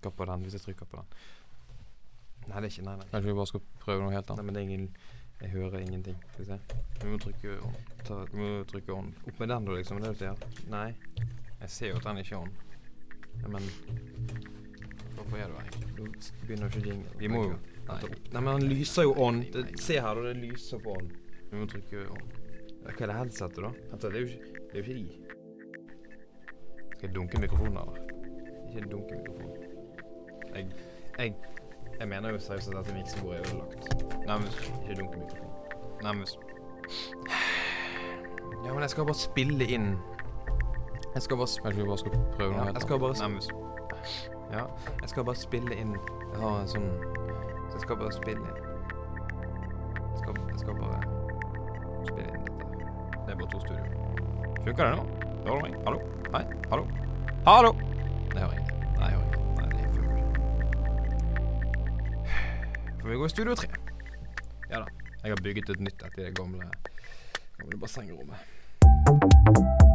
trykker på den hvis jeg trykker på den. Nei, det er ikke Nei, nei. Kanskje vi bare skal prøve noe helt annet. nei men det er ingen Jeg hører ingenting. Skal vi se. Vi må trykke on. Ta, Vi må trykke on. opp med den, da, liksom. Er det det du sier? Nei. Jeg ser jo at den ikke er on. Nei, men Hvorfor er du her Du da begynner ikke jingle. Vi må jo Nei. Nei, men han lyser jo on. Det, se her, da. Det lyser på on. vi må trykke on. Hva er det headsetet, da? Vent, det er jo ikke, det er jo ikke i. Skal jeg dunke mikrofonen, eller? Ikke dunke dunkemikrofon. Jeg, jeg, jeg mener jo seriøst at dette miksebordet er ødelagt. Men Ikke dunkemikrofon. Nei, Nærmest. Ja, men jeg skal bare spille inn Jeg skal bare Kanskje vi bare skal prøve noe Ja, helt jeg skal bare men Ja, jeg skal bare spille inn Jeg har en sånn Så jeg skal bare spille inn. Jeg skal, jeg skal bare spille inn dette. Det er bare to studio. Funker det nå? Hører du meg? Hallo? Hei? Hallo? Hallo? Det hører jeg Får vi gå i studio tre? Ja da. Jeg har bygget et nytt etter det gamle, gamle bassengrommet.